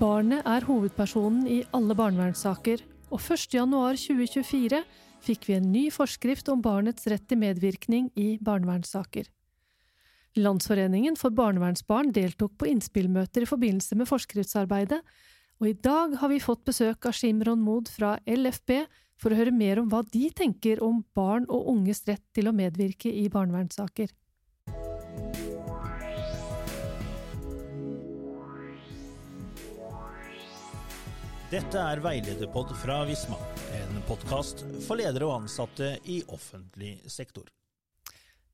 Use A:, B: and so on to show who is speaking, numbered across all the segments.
A: Barnet er hovedpersonen i alle barnevernssaker, og 1.1.2024 fikk vi en ny forskrift om barnets rett til medvirkning i barnevernssaker. Landsforeningen for barnevernsbarn deltok på innspillmøter i forbindelse med forskriftsarbeidet, og i dag har vi fått besøk av Shimron Mood fra LFB for å høre mer om hva de tenker om barn og unges rett til å medvirke i barnevernssaker.
B: Dette er Veilederpod fra Visma, en podkast for ledere og ansatte i offentlig sektor.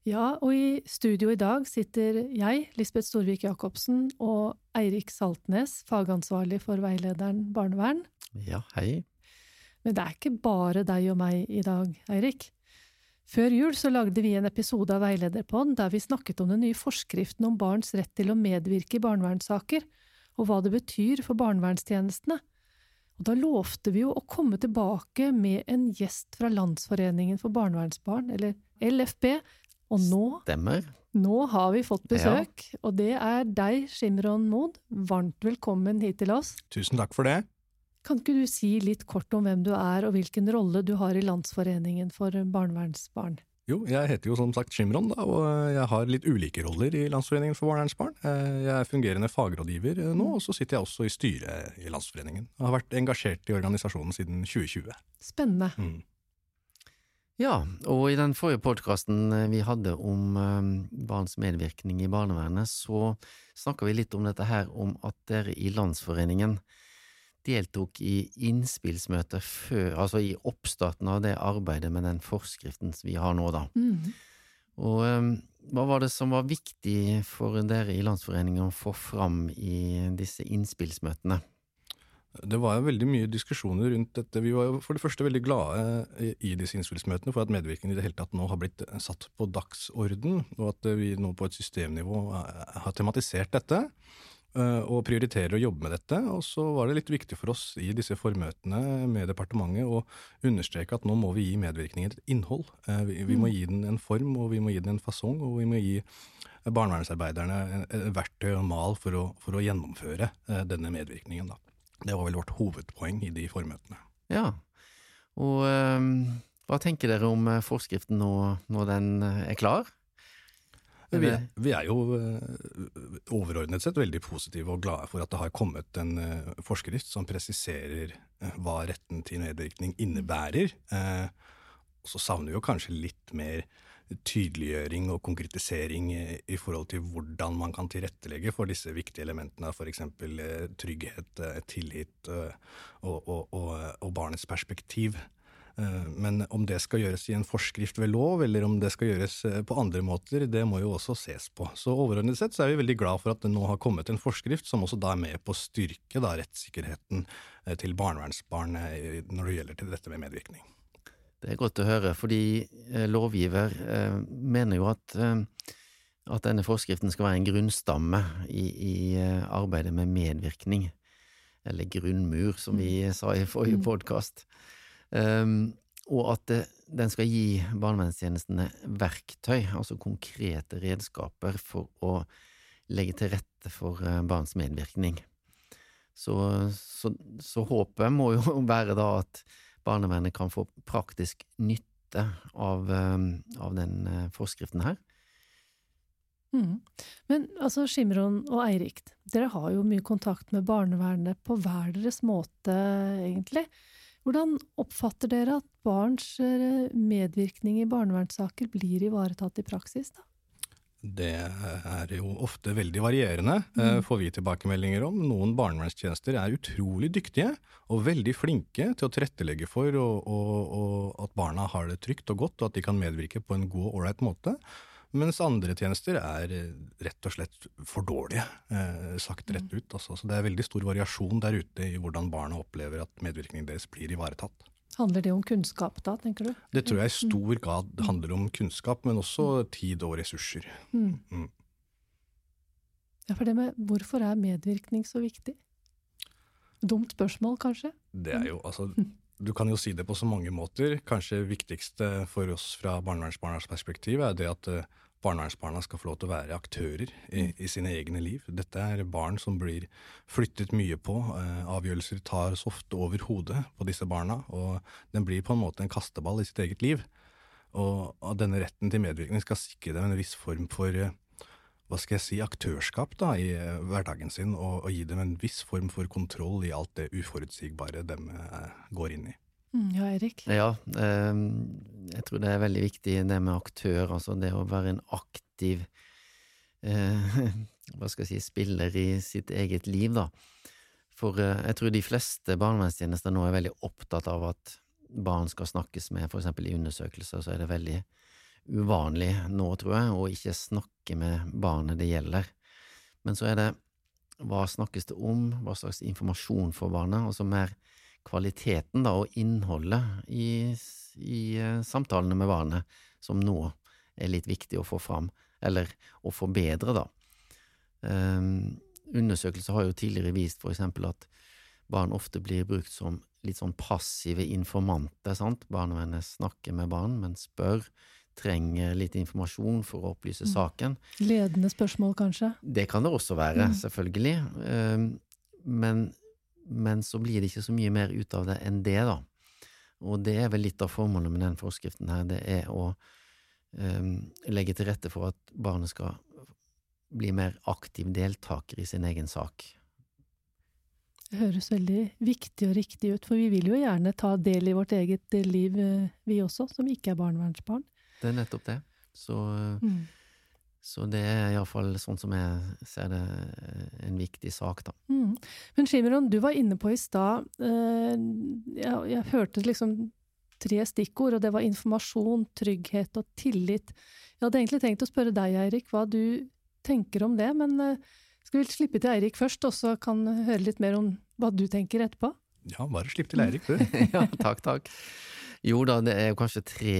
A: Ja, og i studio i dag sitter jeg, Lisbeth Storvik Jacobsen, og Eirik Saltnes, fagansvarlig for veilederen barnevern.
C: Ja, hei.
A: Men det er ikke bare deg og meg i dag, Eirik. Før jul så lagde vi en episode av Veilederpod der vi snakket om den nye forskriften om barns rett til å medvirke i barnevernssaker, og hva det betyr for barnevernstjenestene. Og da lovte vi jo å komme tilbake med en gjest fra Landsforeningen for barnevernsbarn, eller LFB, og nå
C: Stemmer.
A: Nå har vi fått besøk, ja. og det er deg, Shimron Mood. Varmt velkommen hit til oss.
D: Tusen takk for det.
A: Kan ikke du si litt kort om hvem du er, og hvilken rolle du har i Landsforeningen for barnevernsbarn?
D: Jo, jeg heter jo som sagt Shimron, da, og jeg har litt ulike roller i Landsforeningen for barnevernsbarn. barn. jeg er fungerende fagrådgiver eh, nå, og så sitter jeg også i styret i Landsforeningen. Jeg har vært engasjert i organisasjonen siden 2020.
A: Spennende.
D: Mm.
C: Ja, og i den forrige podkasten eh, vi hadde om barns medvirkning i barnevernet, så snakka vi litt om dette her, om at dere i Landsforeningen deltok i innspillsmøtet før, altså i oppstarten av det arbeidet med den forskriften som vi har nå, da.
A: Mm.
C: Og um, hva var det som var viktig for dere i Landsforeningen å få fram i disse innspillsmøtene?
D: Det var jo veldig mye diskusjoner rundt dette. Vi var jo for det første veldig glade i disse innspillsmøtene for at medvirkning i det hele tatt nå har blitt satt på dagsorden, og at vi nå på et systemnivå har tematisert dette. Eh, og prioriterer å jobbe med dette. Og så var det litt viktig for oss i disse formøtene med departementet å understreke at nå må vi gi medvirkningen et innhold. Eh, vi må mm. gi den en form, og vi må gi den en fasong, og vi må gi barnevernsarbeiderne verktøy og mal for å, for å gjennomføre eh, denne medvirkningen. Da. Det var vel vårt hovedpoeng i de formøtene.
C: Ja, og øh, hva tenker dere om forskriften nå når den er klar?
D: Vi, vi, er jo eh, overordnet sett veldig positive og glade for at det har kommet en eh, forskrift som presiserer eh, hva retten til medvirkning innebærer. Så savner vi jo kanskje litt mer tydeliggjøring og konkretisering i forhold til hvordan man kan tilrettelegge for disse viktige elementene, f.eks. trygghet, tillit og, og, og, og barnets perspektiv. Eh, men om det skal gjøres i en forskrift ved lov, eller om det skal gjøres eh, på andre måter, det må jo også ses på. Så overordnet sett så er vi veldig glad for at det nå har kommet en forskrift som også da er med på å styrke da rettssikkerheten eh, til barnevernsbarn når det gjelder til dette med medvirkning.
C: Det er godt å høre, fordi lovgiver mener jo at, at denne forskriften skal være en grunnstamme i, i arbeidet med medvirkning, eller grunnmur, som vi mm. sa i forrige mm. podkast. Um, og at det, den skal gi barnevernstjenestene verktøy, altså konkrete redskaper for å legge til rette for eh, barns medvirkning. Så, så, så håpet må jo være da at barnevernet kan få praktisk nytte av, ehm, av den eh, forskriften her.
A: Mm. Men altså, Skimron og Eirik, dere har jo mye kontakt med barnevernet på hver deres måte, egentlig. Hvordan oppfatter dere at barns eh, medvirkning i barnevernssaker blir ivaretatt i praksis, da?
D: Det er jo ofte veldig varierende, eh, mm. får vi tilbakemeldinger om. Noen barnevernstjenester er utrolig dyktige og veldig flinke til å tilrettelegge for og, og, og at barna har det trygt og godt, og at de kan medvirke på en god og ålreit måte. Mens andre tjenester er eh, rett og slett for dårlige, eh, sagt rett ut. Altså. Så det er veldig stor variasjon der ute i hvordan barna opplever at medvirkningen deres blir ivaretatt.
A: Handler det om kunnskap da, tenker du?
D: Det tror jeg i stor grad handler om kunnskap, men også tid og ressurser.
A: Mm. Mm. Ja, for det med hvorfor er medvirkning så viktig? Dumt spørsmål, kanskje?
D: Det er jo, altså, du kan jo si det på så mange måter. Kanskje viktigste for oss fra barnevernsbarnas perspektiv er det at uh, barnevernsbarna skal få lov til å være aktører i, i, sine egne liv. Dette er barn som blir flyttet mye på. Eh, avgjørelser tas ofte over hodet på disse barna, og den blir på en måte en kasteball i sitt eget liv. Og denne retten til medvirkning skal sikre dem en viss form for eh, hva skal jeg si, aktørskap da, i eh, hverdagen sin, og, og, gi dem en viss form for kontroll i alt det uforutsigbare de eh, går inn i.
A: Mm, ja, Erik?
C: Ja, eh, jeg tror det er veldig viktig det med aktør, altså det å være en aktiv eh, hva skal jeg si, spiller i sitt eget liv, da. For eh, jeg tror de fleste barnevernstjenester nå er veldig opptatt av at barn skal snakkes med, for eksempel i undersøkelser, så er det veldig uvanlig nå, tror jeg, å ikke snakke med barnet det gjelder. Men så er det hva snakkes det om, hva slags informasjon får barnet, og så mer kvaliteten da, og innholdet i, i uh, samtalene med barnet, som nå er litt viktig å få fram, eller å forbedre, da. Um, undersøkelser har jo tidligere vist for eksempel at barn ofte blir brukt som litt sånn passive informanter, sant. Barnevernet snakker med barn, men spør, trenger litt informasjon for å opplyse mm. saken.
A: Ledende spørsmål, kanskje?
C: Det kan det også være, mm. selvfølgelig. Um, men men så blir det ikke så mye mer ut av det enn det, da. Og det er vel litt av formålet med den forskriften her, det er å um, legge til rette for at barnet skal bli mer aktiv deltaker i sin egen sak.
A: Det høres veldig viktig og riktig ut, for vi vil jo gjerne ta del i vårt eget liv, eh, vi også, som ikke er barnevernsbarn.
C: Det er nettopp det. Så mm. Så det er iallfall sånn som jeg ser det, eh, en viktig sak, da.
A: Mm. Men Shimron, du var inne på i stad eh, jeg, jeg, hørte liksom tre stikkord, og det var informasjon, trygghet og tillit. Jeg hadde egentlig tenkt å spørre deg, Eirik, hva du tenker om det, men eh, skal vi slippe til Eirik først, og så kan høre litt mer om hva du tenker etterpå?
D: Ja, bare slipp til Eirik, du.
C: ja, takk, takk. Jo da, det er jo kanskje tre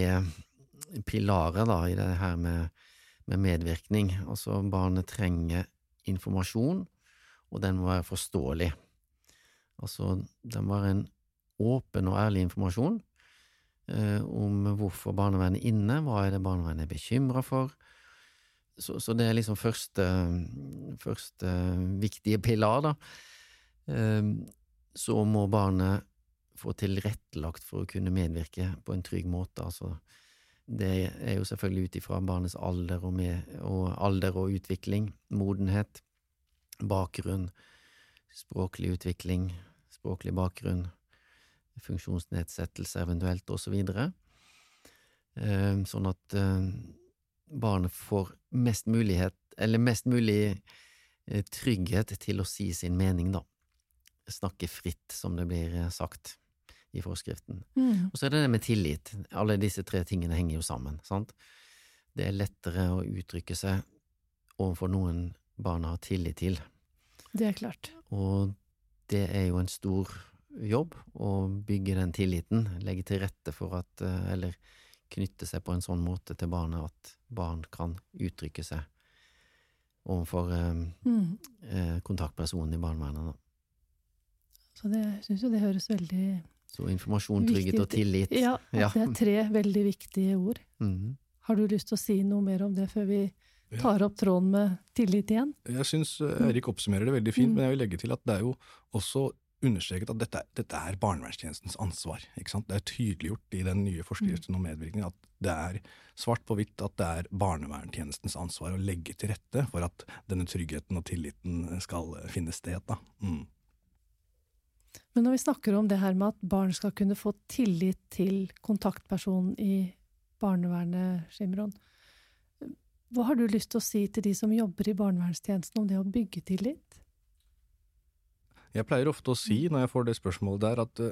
C: pilarer da, i det her med med medvirkning. Altså, barnet trenger informasjon, og den må være forståelig. Altså, det må være en åpen og ærlig informasjon eh, om hvorfor barnevernet er inne, hva er det barnevernet er bekymra for. Så, så, det er liksom første, første viktige pilar, da. Eh, så må barnet få tilrettelagt for å kunne medvirke på en trygg måte. altså det er jo selvfølgelig ut ifra barnets alder og, med, og alder og utvikling, modenhet, bakgrunn, språklig utvikling, språklig bakgrunn, funksjonsnedsettelse eventuelt, og så. Eh, sånn at eh, barnet får mest mulighet, eller mest mulig eh, trygghet til å si sin mening, da. Snakke fritt, som det blir sagt i forskriften. Mm. Og så er det det med tillit. Alle disse tre tingene henger jo sammen. sant? Det er lettere å uttrykke seg overfor noen barna har tillit til.
A: Det er klart.
C: Og det er jo en stor jobb å bygge den tilliten, legge til rette for at eh, Eller knytte seg på en sånn måte til barnet at barn kan uttrykke seg overfor eh, mm. eh, kontaktpersonen i barnevernet.
A: Så det syns jo det høres veldig
C: så informasjon, trygghet og tillit.
A: Ja, ja, det er tre veldig viktige ord. Mm. Har du lyst til å si noe mer om det før vi tar opp tråden med tillit igjen?
D: Jeg syns Eirik Erik oppsummerer det veldig fint, mm. men jeg vil legge til at det er jo også understreket at dette, dette er barnevernstjenestens ansvar. ikke sant? Det er tydeliggjort i den nye forskriften om medvirkning at det er svart på hvitt at det er barnevernstjenestens ansvar å legge til rette for at denne tryggheten og tilliten skal finne sted. da. Mm.
A: Men når vi snakker om det her med at barn skal kunne få tillit til kontaktpersonen i barnevernet, Skimron, hva har du lyst til å si til de som jobber i barnevernstjenesten om det å bygge tillit?
D: Jeg pleier ofte å si, når jeg får det spørsmålet der, at uh,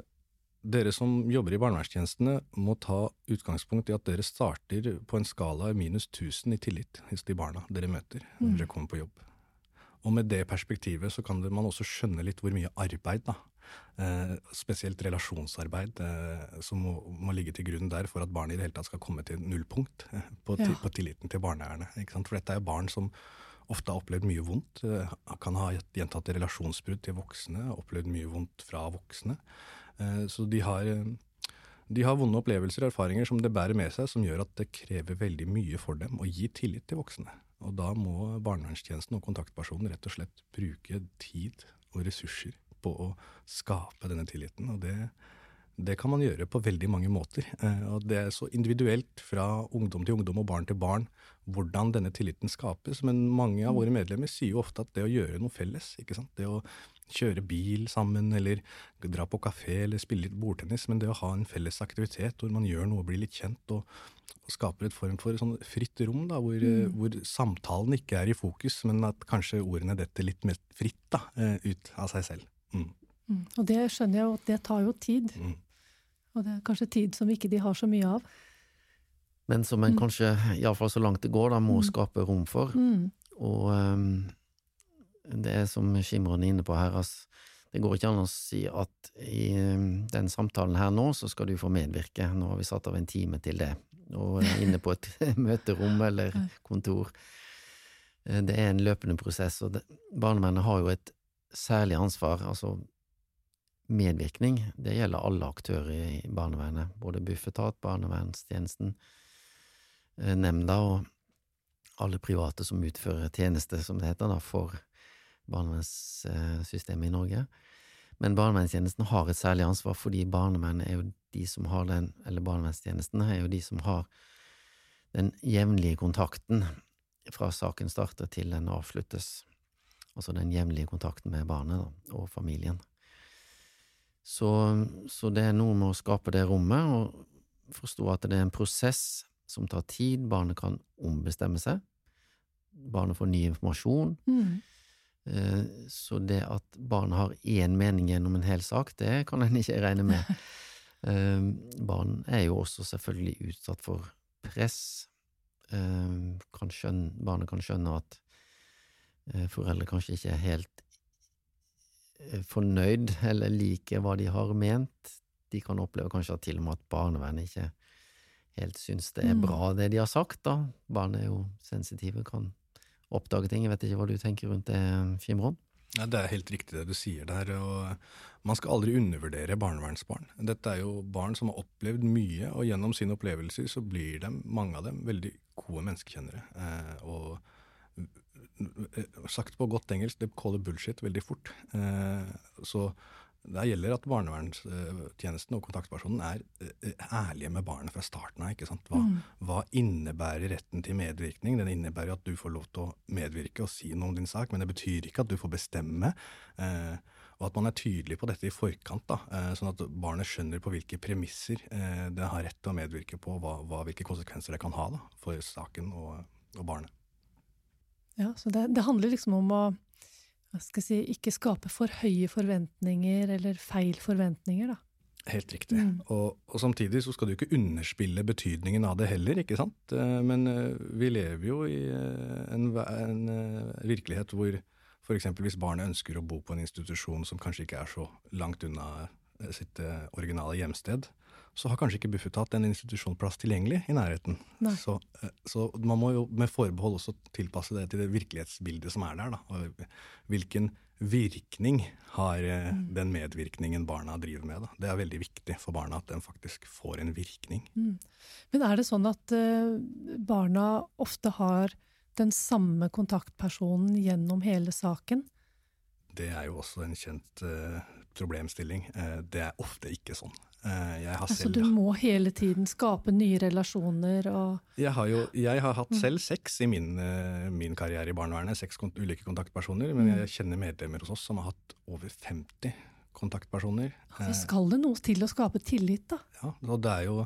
D: dere som jobber i barnevernstjenestene må ta utgangspunkt i at dere starter på en skala minus 1000 i tillit hos de barna dere møter når mm. dere kommer på jobb. Og med det perspektivet så kan man også skjønne litt hvor mye arbeid da, Eh, spesielt relasjonsarbeid eh, som må, må, ligge til grunn der for at barnet i det hele tatt skal komme til nullpunkt eh, på, ja. på, tilliten til barnevernet. For dette er barn som ofte har opplevd mye vondt, eh, kan ha gjentatte relasjonsbrudd til voksne, opplevd mye vondt fra voksne. Eh, så de har de har vonde opplevelser og erfaringer som det bærer med seg, som gjør at det krever veldig mye for dem å gi tillit til voksne. Og da må barnevernstjenesten og kontaktpersonen rett og slett bruke tid og ressurser på å skape denne tilliten. Og det, det kan man gjøre på veldig mange måter. Eh, og det er så individuelt fra ungdom til ungdom og barn til barn hvordan denne tilliten skapes. Men mange av våre medlemmer sier jo ofte at det å gjøre noe felles, det å kjøre bil sammen, eller dra på kafé eller spille litt bordtennis, men det å ha en felles aktivitet hvor man gjør noe, og blir litt kjent og, og skaper et form for sånn fritt rom, da, hvor, mm. hvor, samtalen ikke er i fokus, men at kanskje ordene detter litt mer fritt da, eh, ut av seg selv. Mm.
A: Mm. Og det skjønner jeg jo, det tar jo tid. Mm. Og det er kanskje tid som ikke de har så mye av.
C: Men som en mm. kanskje, iallfall så langt det går, da må mm. skape rom for. Og um, det er som Skimron er inne på her, altså, det går ikke an å si at i um, den samtalen her nå, så skal du få medvirke. Nå har vi satt av en time til det. Og inne på et møterom eller kontor. Eh, det er en løpende prosess, og barnevernet har jo et særlig ansvar. Altså, medvirkning, det gjelder alle aktører i barnevernet. Både Bufetat, barnevernstjenesten, eh, nemnda og alle private som utfører tjenester, som det heter, da, for barnevernssystemet i Norge. Men barnevernstjenesten har et særlig ansvar, fordi barnevernet er jo de som har den, eller barnevernstjenesten er jo de som har den jevnlige kontakten fra saken starter til den avsluttes. Altså den jevnlige kontakten med barnet da, og familien. Så, så, det er noe med å skape det rommet, og forstå at det er en prosess som tar tid. Barnet kan ombestemme seg. Barnet får ny informasjon. Mm. Eh, så det at barn har én mening gjennom en hel sak, det kan en ikke regne med. Eh, barn er jo også selvfølgelig utsatt for press. Eh, kan skjønne, barnet kan skjønne at foreldre kanskje ikke er helt fornøyd eller liker hva de har ment. De kan oppleve kanskje til og med at barnevernet ikke helt syns det er mm. bra, det de har sagt. da. Barn er jo sensitive, kan oppdage ting. Jeg vet ikke hva du tenker rundt det, Kimron?
D: Ja, det er helt riktig det du sier der. og Man skal aldri undervurdere barnevernsbarn. Dette er jo barn som har opplevd mye, og gjennom sine opplevelser så blir de, mange av dem veldig gode menneskekjennere. Eh, og sagt på godt engelsk, det caller bullshit veldig fort. Eh, så det gjelder at barnevernstjenesten og kontaktpersonen er eh, ærlige med barnet fra starten av. ikke sant? Hva, mm. hva, innebærer retten til medvirkning? Den innebærer at du får lov til å medvirke og si noe om din sak, men det betyr ikke at du får bestemme. Eh, og at man er tydelig på dette i forkant, da, eh, sånn at barnet skjønner på hvilke premisser eh, det har rett til å medvirke på, hva, hva, hvilke konsekvenser det kan ha da, for saken og, og barnet.
A: Ja, så det, det handler liksom om å hva skal jeg si, ikke skape for høye forventninger eller feil forventninger, da.
D: Helt riktig. Mm. Og, og, samtidig så skal du ikke underspille betydningen av det heller, ikke sant. Eh, men eh, vi lever jo i eh, en, en virkelighet hvor f.eks. hvis barnet ønsker å bo på en institusjon som kanskje ikke er så langt unna sitt originale hjemsted, så har kanskje ikke Bufetat en institusjonsplass tilgjengelig i nærheten. Så, eh, så, man må jo med forbehold også tilpasse det til det virkelighetsbildet som er der. Da. Og hvilken virkning har eh, mm. den medvirkningen barna driver med. Da. Det er veldig viktig for barna at den faktisk får en virkning. Mm.
A: Men er det sånn at uh, barna ofte har den samme kontaktpersonen gjennom hele saken?
D: Det er jo også en kjent uh, problemstilling. Uh, det er ofte ikke sånn.
A: Eh, jeg har altså, selv, du må hele tiden skape nye relasjoner og
D: Jeg har jo jeg har hatt mm. selv seks i min, eh, min karriere i barnevernet. Seks kont ulike kontaktpersoner. Men mm. jeg kjenner medlemmer hos oss som har hatt over 50 kontaktpersoner.
A: Så skal det noe til å skape tillit, da?
D: Ja, og det er jo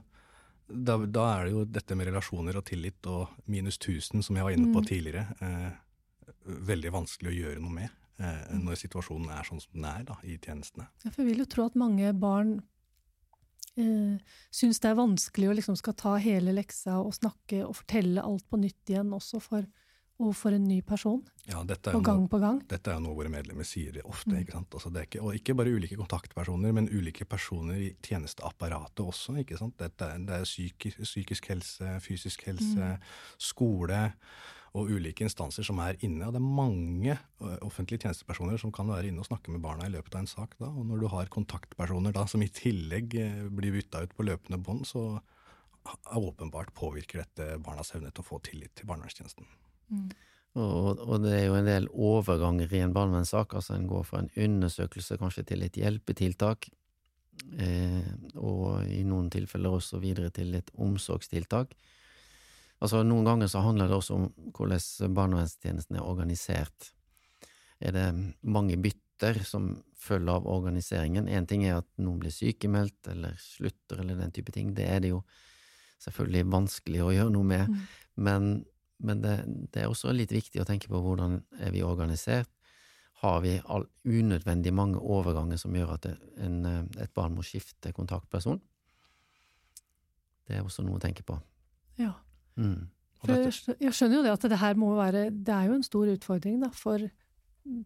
D: da, da, er det jo dette med relasjoner og tillit og minus 1000, som jeg var inne på mm. tidligere, eh, veldig vanskelig å gjøre noe med. Eh, mm. når situasjonen er sånn som den er da, i tjenestene.
A: Ja, for jeg vil jo tro at mange barn eh, syns det er vanskelig å liksom skal ta hele leksa og snakke og fortelle alt på nytt igjen, også for, overfor en ny person.
D: Ja, dette er,
A: gang på gang.
D: dette er noe våre medlemmer sier ofte. Mm. ikke sant? Altså, ikke, og ikke bare ulike kontaktpersoner, men ulike personer i tjenesteapparatet også. ikke sant? Dette, det er psykisk, psykisk helse, fysisk helse, mm. skole. Og ulike instanser som er inne. Og det er mange uh, offentlige tjenestepersoner som kan være inne og snakke med barna i løpet av en sak. Da. Og når du har kontaktpersoner da, som i tillegg uh, blir bytta ut på løpende bånd, så åpenbart påvirker dette barnas evne til å få tillit til barnevernstjenesten.
C: Mm. Og, og, det er jo en del overganger i en barnevernssak. altså En går fra en undersøkelse kanskje til et hjelpetiltak, eh, og i noen tilfeller også videre til et omsorgstiltak. Altså Noen ganger så handler det også om hvordan barnevernstjenesten er organisert. Er det mange bytter som følger av organiseringen? Én ting er at noen blir sykemeldt eller slutter eller den type ting. Det er det jo selvfølgelig vanskelig å gjøre noe med. Mm. Men men det, det, er også litt viktig å tenke på hvordan er vi organisert. Har vi all, unødvendig mange overganger som gjør at en, et barn må skifte kontaktperson? Det er også noe å tenke på.
A: Ja. Mm. Jeg, jeg skjønner jo det at det her må være Det er jo en stor utfordring da, for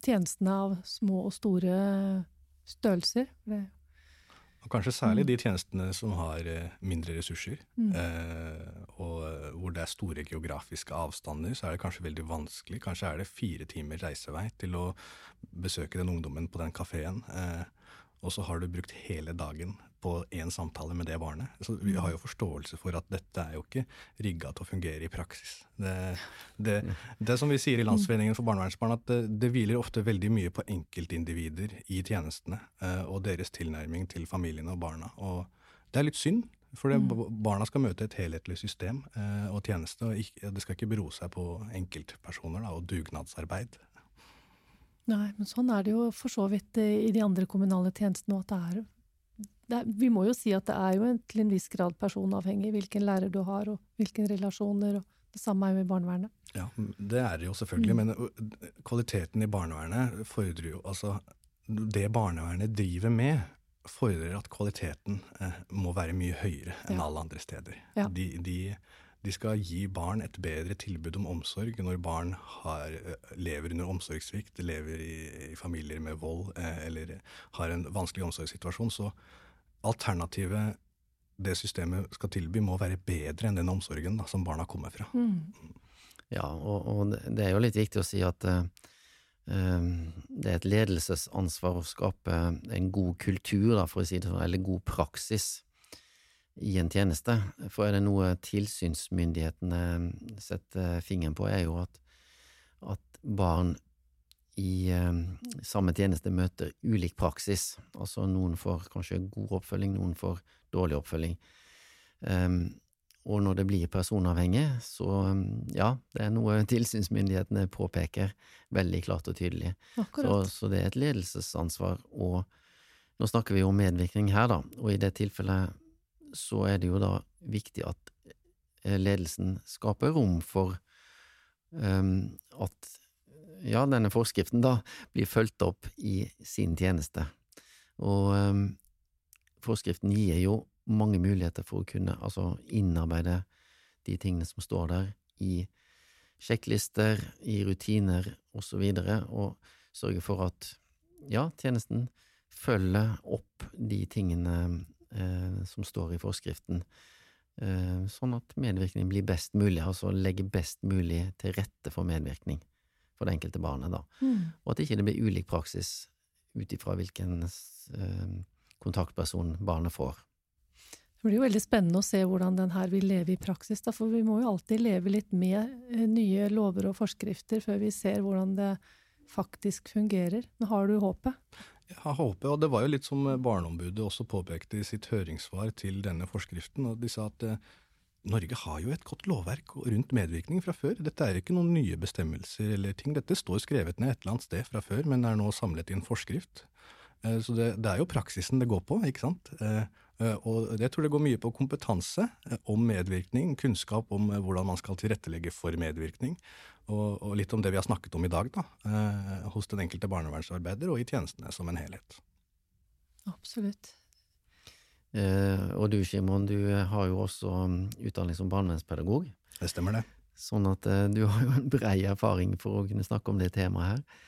A: tjenestene av små og store størrelser. Det
D: og kanskje særlig mm. de tjenestene som har eh, mindre ressurser, mm. eh, og eh, hvor det er store geografiske avstander, så er det kanskje veldig vanskelig. Kanskje er det fire timer reisevei til å besøke den ungdommen på den kafeen. Eh, og så har du brukt hele dagen på én samtale med det barnet. Så vi har jo forståelse for at dette er jo ikke rigga til å fungere i praksis. Det, det, det som vi sier i Landsforeningen for barnevernsbarn, at det, det, hviler ofte veldig mye på enkeltindivider i tjenestene eh, og deres tilnærming til familiene og barna. Og det er litt synd, for det, mm. barna skal møte et helhetlig system eh, og tjeneste, og det skal ikke bero seg på enkeltpersoner da, og dugnadsarbeid.
A: Nei, men sånn er det jo for så vidt i de andre kommunale tjenestene at det er, det Vi må jo si at det er jo en, til en viss grad personavhengig hvilken lærer du har, og hvilke relasjoner. og Det samme er jo i barnevernet.
D: Ja, det er det jo selvfølgelig. Mm. Men kvaliteten i barnevernet fordrer jo Altså, det barnevernet driver med, fordrer at kvaliteten eh, må være mye høyere enn ja. alle andre steder. Ja. De, de de skal gi barn et bedre tilbud om omsorg når barn har, eh, lever under omsorgssvikt, lever i, i, familier med vold eh, eller har en vanskelig omsorgssituasjon. Så alternativet det systemet skal tilby, må være bedre enn den omsorgen da, som barna kommer fra. Mm.
C: Ja, og, og, det er jo litt viktig å si at uh, det er et ledelsesansvar å skape en god kultur, da, for å si det sånn, eller god praksis i en tjeneste. For er det noe tilsynsmyndighetene setter fingeren på, er jo at, at barn i eh, samme tjeneste møter ulik praksis. Altså noen får kanskje god oppfølging, noen får dårlig oppfølging. Um, og når det blir personavhengig, så ja, det er noe tilsynsmyndighetene påpeker veldig klart og tydelig. Så, så, det er et ledelsesansvar. Og nå snakker vi om medvirkning her, da, og i det tilfellet så er det jo da viktig at eh, ledelsen skaper rom for um, at ja, denne forskriften da blir fulgt opp i sin tjeneste. Og um, forskriften gir jo mange muligheter for å kunne altså innarbeide de tingene som står der, i sjekklister, i rutiner osv., og, så og sørge for at ja, tjenesten følger opp de tingene eh, som står i forskriften, eh, sånn at medvirkning blir best mulig, altså legge best mulig til rette for medvirkning for det enkelte barnet, da. Mm. Og at ikke det blir ulik praksis ut ifra hvilken eh, kontaktperson barnet får.
A: Det blir jo veldig spennende å se hvordan den her vil leve i praksis, da, for vi må jo alltid leve litt med eh, nye lover og forskrifter før vi ser hvordan det faktisk fungerer. Men har du håpet?
D: Jeg har håpet, og det var jo litt som Barneombudet også påpekte i sitt høringssvar til denne forskriften. og De sa at eh, Norge har jo et godt lovverk rundt medvirkning fra før. Dette er ikke noen nye bestemmelser eller ting. Dette står skrevet ned et eller annet sted fra før, men er nå samlet i en forskrift. Eh, så det, det, er jo praksisen det går på, ikke sant. Eh, eh, og jeg tror det går mye på kompetanse om medvirkning, kunnskap om hvordan man skal tilrettelegge for medvirkning. Og, og, litt om det vi har snakket om i dag, da, hos den enkelte barnevernsarbeider og i tjenestene som en helhet.
A: Absolutt.
C: Eh, og du Simon, du har jo også um, utdanning som barnevernspedagog.
D: Det stemmer det.
C: Sånn at eh, du har jo en brei erfaring for å kunne snakke om det temaet her.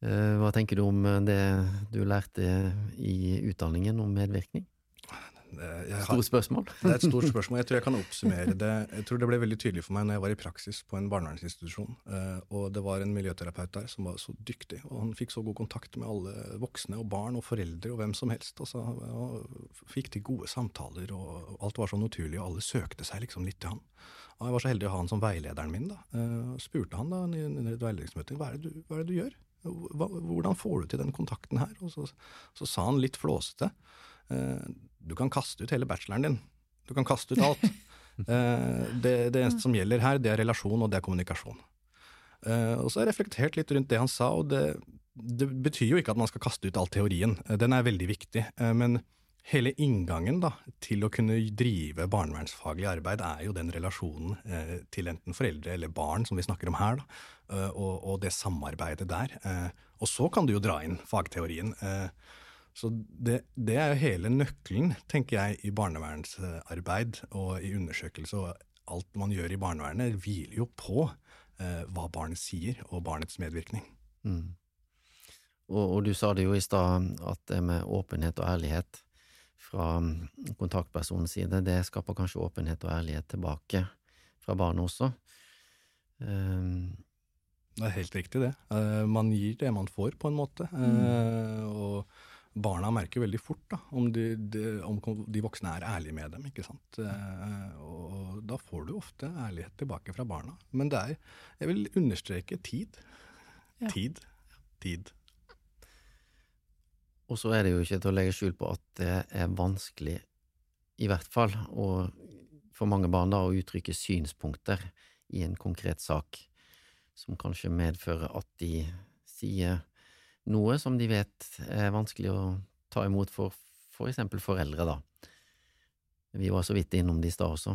C: Eh, hva tenker du om eh, det du lærte i utdanningen om medvirkning? Stort spørsmål?
D: det er et stort spørsmål. Jeg tror jeg kan oppsummere det. Jeg tror det ble veldig tydelig for meg når jeg var i praksis på en barnevernsinstitusjon. Eh, og det var en miljøterapeut der som var så dyktig, og han fikk så god kontakt med alle voksne og barn og foreldre og hvem som helst. Og så og fikk til gode samtaler, og alt var så naturlig, og alle søkte seg liksom litt til han. Og jeg var så heldig å ha han som veilederen min. da. Uh, spurte han da i et veiledningsmøte hva er det du, er det du gjør? Hvordan får du til den kontakten her? Og så, så sa han litt flåsete. Du kan kaste ut hele bacheloren din. Du kan kaste ut alt. Eh, det, det, eneste som gjelder her, det er relasjon, og det er kommunikasjon. Eh, og så har jeg reflektert litt rundt det han sa, og det, det betyr jo ikke at man skal kaste ut all teorien. Eh, den er veldig viktig. Men hele inngangen da, til å kunne drive barnevernsfaglig arbeid er jo den relasjonen eh, til enten foreldre eller barn, som vi snakker om her, da, og, og, det samarbeidet der. Eh, og så kan du jo dra inn fagteorien. Eh, så det, det, er jo hele nøkkelen, tenker jeg, i barnevernsarbeid og i undersøkelse. Og alt man gjør i barnevernet, hviler jo på eh, hva barnet sier, og barnets medvirkning. Mm.
C: Og, og, du sa det jo i stad, at det med åpenhet og ærlighet fra mm, kontaktpersonens side, det skaper kanskje åpenhet og ærlighet tilbake fra barnet også. Um,
D: det er helt riktig, det. Uh, man gir det man får, på en måte. Uh, og barna merker veldig fort da, om de, de, om de, voksne er ærlige med dem. ikke sant? Eh, og da får du ofte ærlighet tilbake fra barna. Men det er, jeg vil understreke, tid. Ja. Tid. Tid.
C: Og så er det jo ikke til å legge skjul på at det er vanskelig, i hvert fall, og for mange barn da, å uttrykke synspunkter i en konkret sak, som kanskje medfører at de sier noe som de vet er vanskelig å ta imot for for eksempel foreldre, da. Vi var så vidt innom det i stad også.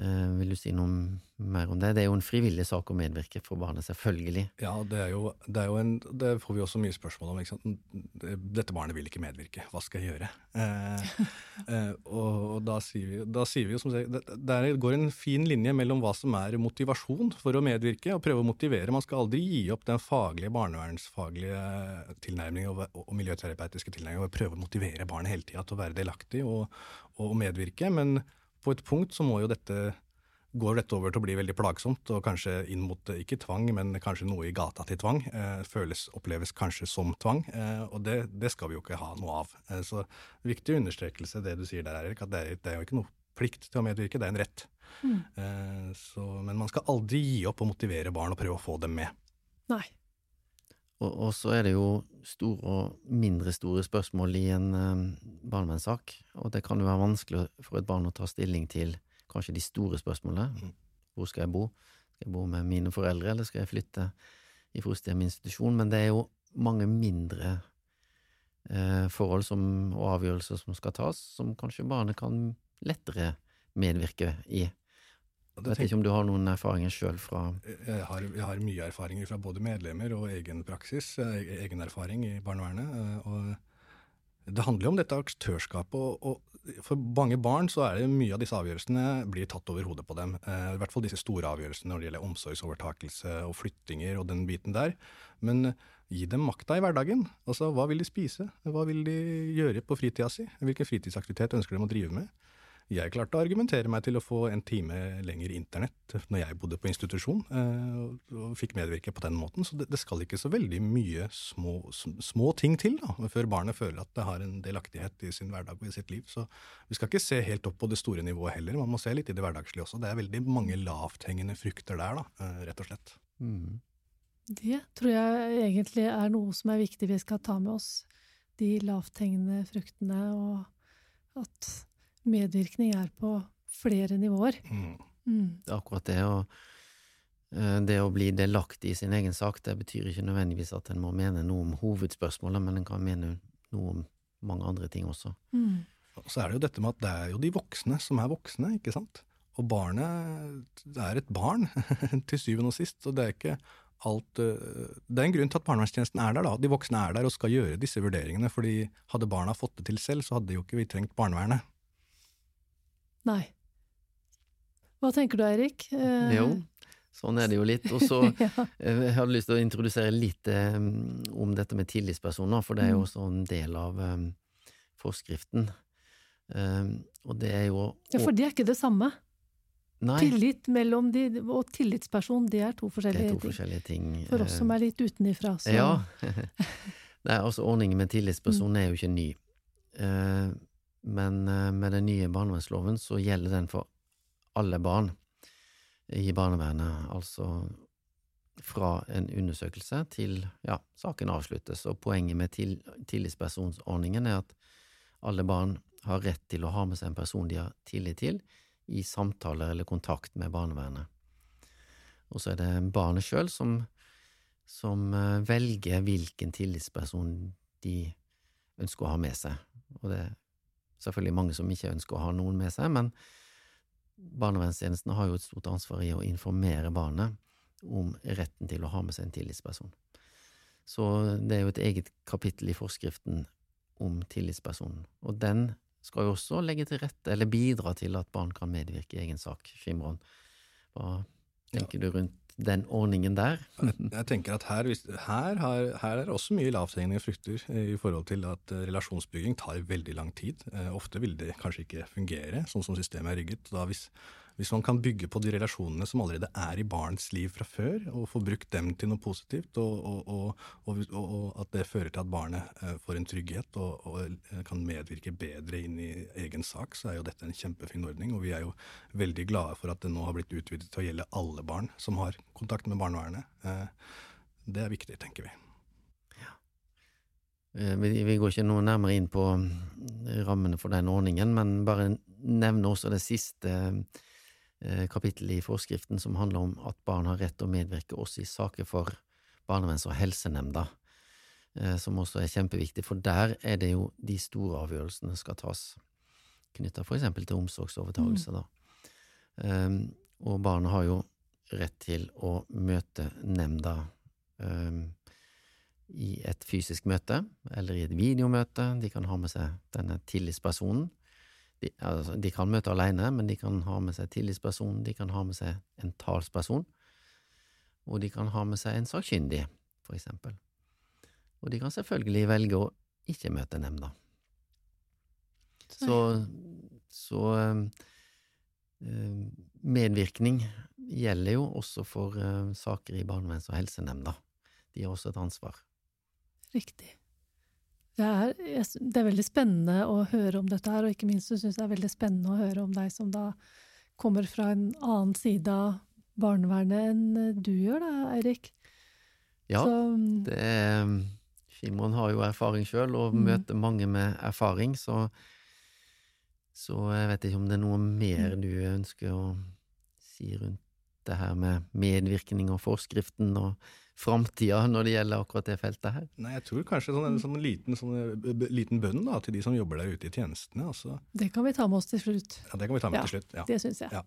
C: Eh, vil du si noe mer om det? Det er jo en frivillig sak å medvirke for barnet, selvfølgelig.
D: Ja, det, er jo, det, er jo en, det får vi også mye spørsmål om. Ikke sant? Dette barnet vil ikke medvirke, hva skal jeg gjøre? Eh, eh, og, og da, sier vi, da, sier vi, jo som det, det går en fin linje mellom hva som er motivasjon for å medvirke, og prøve å motivere. Man skal aldri gi opp den faglige, barnevernsfaglige tilnærmingen og, og, miljøterapeutiske tilnærmingen og prøve å motivere barnet hele tida til å være delaktig og, og medvirke. men på et punkt så må jo dette går dette over til å bli veldig plagsomt, og kanskje inn mot ikke tvang, men kanskje noe i gata til tvang. Eh, føles, oppleves kanskje som tvang, eh, og det, det, skal vi jo ikke ha noe av. Eh, så viktig understrekelse det du sier der, Erik, at det er, det er jo ikke noe plikt til å medvirke, det er en rett. Mm. Eh, så, men man skal aldri gi opp å motivere barn og prøve å få dem med.
A: Nei.
C: Og, og så er det jo store og mindre store spørsmål i en eh, barnevernssak, og det kan jo være vanskelig for et barn å ta stilling til kanskje de store spørsmålene. Mm. Hvor skal jeg bo? Skal jeg bo med mine foreldre, eller skal jeg flytte i fosterhjeminstitusjon? Men det er jo mange mindre eh, forhold som, og avgjørelser som skal tas, som kanskje barnet kan lettere medvirke i. Jeg vet ikke om du har noen erfaringer sjøl fra
D: jeg har, jeg har, mye erfaringer fra både medlemmer og egen praksis, eh, egen erfaring i barnevernet. Eh, og det handler jo om dette aktørskapet. Og, og, for mange barn så er det mye av disse avgjørelsene blir tatt over hodet på dem. Eh, I hvert fall disse store avgjørelsene når det gjelder omsorgsovertakelse og flyttinger og den biten der. Men gi dem makta i hverdagen. Altså, Hva vil de spise? Hva vil de gjøre på fritida si? Hvilken fritidsaktivitet ønsker de å drive med? Jeg klarte å argumentere meg til å få en time lenger internett når jeg bodde på institusjon, eh, og fikk medvirke på den måten. Så det, skal ikke så veldig mye små, små ting til da, før barnet føler at det har en delaktighet i sin hverdag og i sitt liv. Så vi skal ikke se helt opp på det store nivået heller, man må se litt i det hverdagslige også. Det er veldig mange lavthengende frukter der, da, eh, rett og slett. Mm.
A: Det tror jeg egentlig er noe som er viktig vi skal ta med oss. De lavthengende fruktene, og at medvirkning er på flere nivåer. Mm.
C: Mm. Det er akkurat det. Og eh, det å bli delaktig i sin egen sak, det betyr ikke nødvendigvis at en må mene noe om hovedspørsmålet, men en kan mene noe om mange andre ting også. Mm.
D: Så er det jo dette med at det er jo de voksne som er voksne, ikke sant? Og barnet er et barn, til syvende og sist. Og det er ikke alt eh, Det er en grunn til at barnevernstjenesten er der, da. De voksne er der og skal gjøre disse vurderingene. fordi hadde barna fått det til selv, så hadde jo ikke vi trengt barnevernet.
A: Nei. Hva tenker du, Eirik?
C: Eh... Jo, sånn er det jo litt. Og så ja. Eh, jeg hadde lyst til å introdusere litt eh, om dette med tillitspersoner, for det er jo mm. også en del av eh, forskriften. Og det er jo
A: Ja, for det er ikke det samme.
C: Nei,
A: Tillit mellom de og tillitsperson, det er to
C: det
A: forskjellige
C: er to
A: ting.
C: forskjellige ting.
A: For oss som er litt utenifra, så
C: Ja. Nei, altså ordningen med tillitsperson er jo ikke ny. Men eh, med den nye barnevernsloven så gjelder den for alle barn i barnevernet. Altså fra en undersøkelse til ja, saken avsluttes. Og poenget med til, tillitspersonsordningen er at alle barn har rett til å ha med seg en person de har tillit til, i samtaler eller kontakt med barnevernet. Og så er det barnet sjøl som, som eh, velger hvilken tillitsperson de ønsker å ha med seg. Og det selvfølgelig mange som ikke ønsker å ha noen med seg, men barnevernstjenesten har jo et stort ansvar i å informere barnet om retten til å ha med seg en tillitsperson. Så det er jo et eget kapittel i forskriften om tillitspersonen, og den skal jo også legge til rette, eller bidra til at barn kan medvirke i egen sak. Skimron, hva tenker du rundt den ordningen der?
D: Jeg tenker at her, her, her er det også mye lavthengende frukter eh, i forhold til at eh, relasjonsbygging tar veldig lang tid. Eh, Ofte vil det kanskje ikke fungere sånn som systemet er rygget. Da hvis, hvis man kan bygge på de relasjonene som allerede er i barns liv fra før, og få brukt dem til noe positivt, og, og, og, og, at det fører til at barnet eh, får en trygghet og, eh, kan medvirke bedre inn i egen sak, så er jo dette en kjempefin ordning. Og vi er jo veldig glade for at det nå har blitt utvidet til å gjelde alle barn som har kontakt med barnevernet. Eh, Det er viktig, tenker vi.
C: Vi, vi går ikke noe nærmere inn på mm, rammene for den ordningen, men bare nevne også det siste eh, kapittelet i forskriften som handler om at barn har rett til å medvirke også i saker for barneverns- og helsenemnda, eh, som også er kjempeviktig, for der er det jo de store avgjørelsene skal tas, knytta for eksempel til omsorgsovertagelse, da. Um, og barnet har jo rett til å møte nemnda um, i et fysisk møte, eller i et videomøte. De kan ha med seg denne tillitspersonen. De, altså, de kan møte alene, men de kan ha med seg tillitsperson, de kan ha med seg en talsperson, og de kan ha med seg en sakkyndig, for eksempel. Og de kan selvfølgelig velge å ikke møte nemnda. Så, så eh, eh, medvirkning gjelder jo også for eh, saker i barneverns- og helsenemnda. De har også et ansvar.
A: Riktig. Det er, det er veldig spennende å høre om dette her, og ikke minst syns jeg det er veldig spennende å høre om deg som da kommer fra en annen side av barnevernet enn eh, du gjør, da, Eirik.
C: Ja,
A: Så, mm,
C: det er Simon har jo erfaring sjøl, og
A: Mm.
C: møter mange med erfaring, så Så jeg vet ikke om det er noe mer
A: Mm.
C: du ønsker å si rundt det her med medvirkning og forskriften og framtida når det gjelder akkurat det feltet her?
D: Nei, jeg tror kanskje sånn, en sånn liten, sånn, b- liten bønn da, til de som jobber der ute i tjenestene. Altså,
A: det kan vi ta med oss til slutt.
D: ja, det kan vi ta med
A: Ja,
D: til slutt. Ja.
A: Det syns jeg.
D: Ja.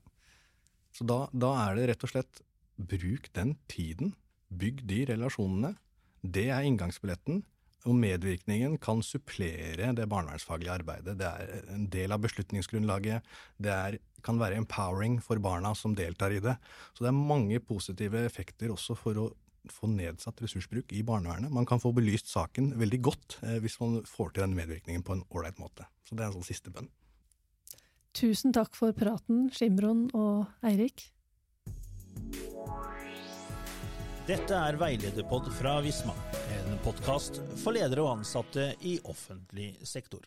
D: Så da, da er det rett og slett bruk den tiden, bygg de relasjonene. Det er inngangsbilletten. Og medvirkningen kan supplere det barnevernsfaglige arbeidet. Det er en del av beslutningsgrunnlaget. Det er, kan være empowering for barna som deltar i det. Så det er mange positive effekter også for å få nedsatt ressursbruk i barnevernet. Man kan få belyst saken veldig godt eh, hvis man får til den medvirkningen på en ålreit måte. Så det er en sånn siste bønn.
A: Tusen takk for praten, Skimron og Eirik.
B: Dette er Veilederpod fra Visma, en podkast for ledere og ansatte i offentlig sektor.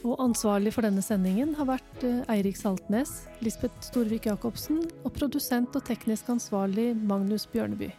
A: Og ansvarlig for denne sendingen har vært eh, Eirik Saltnes, Lisbeth Storvik Jacobsen og produsent og teknisk ansvarlig Magnus Bjørneby.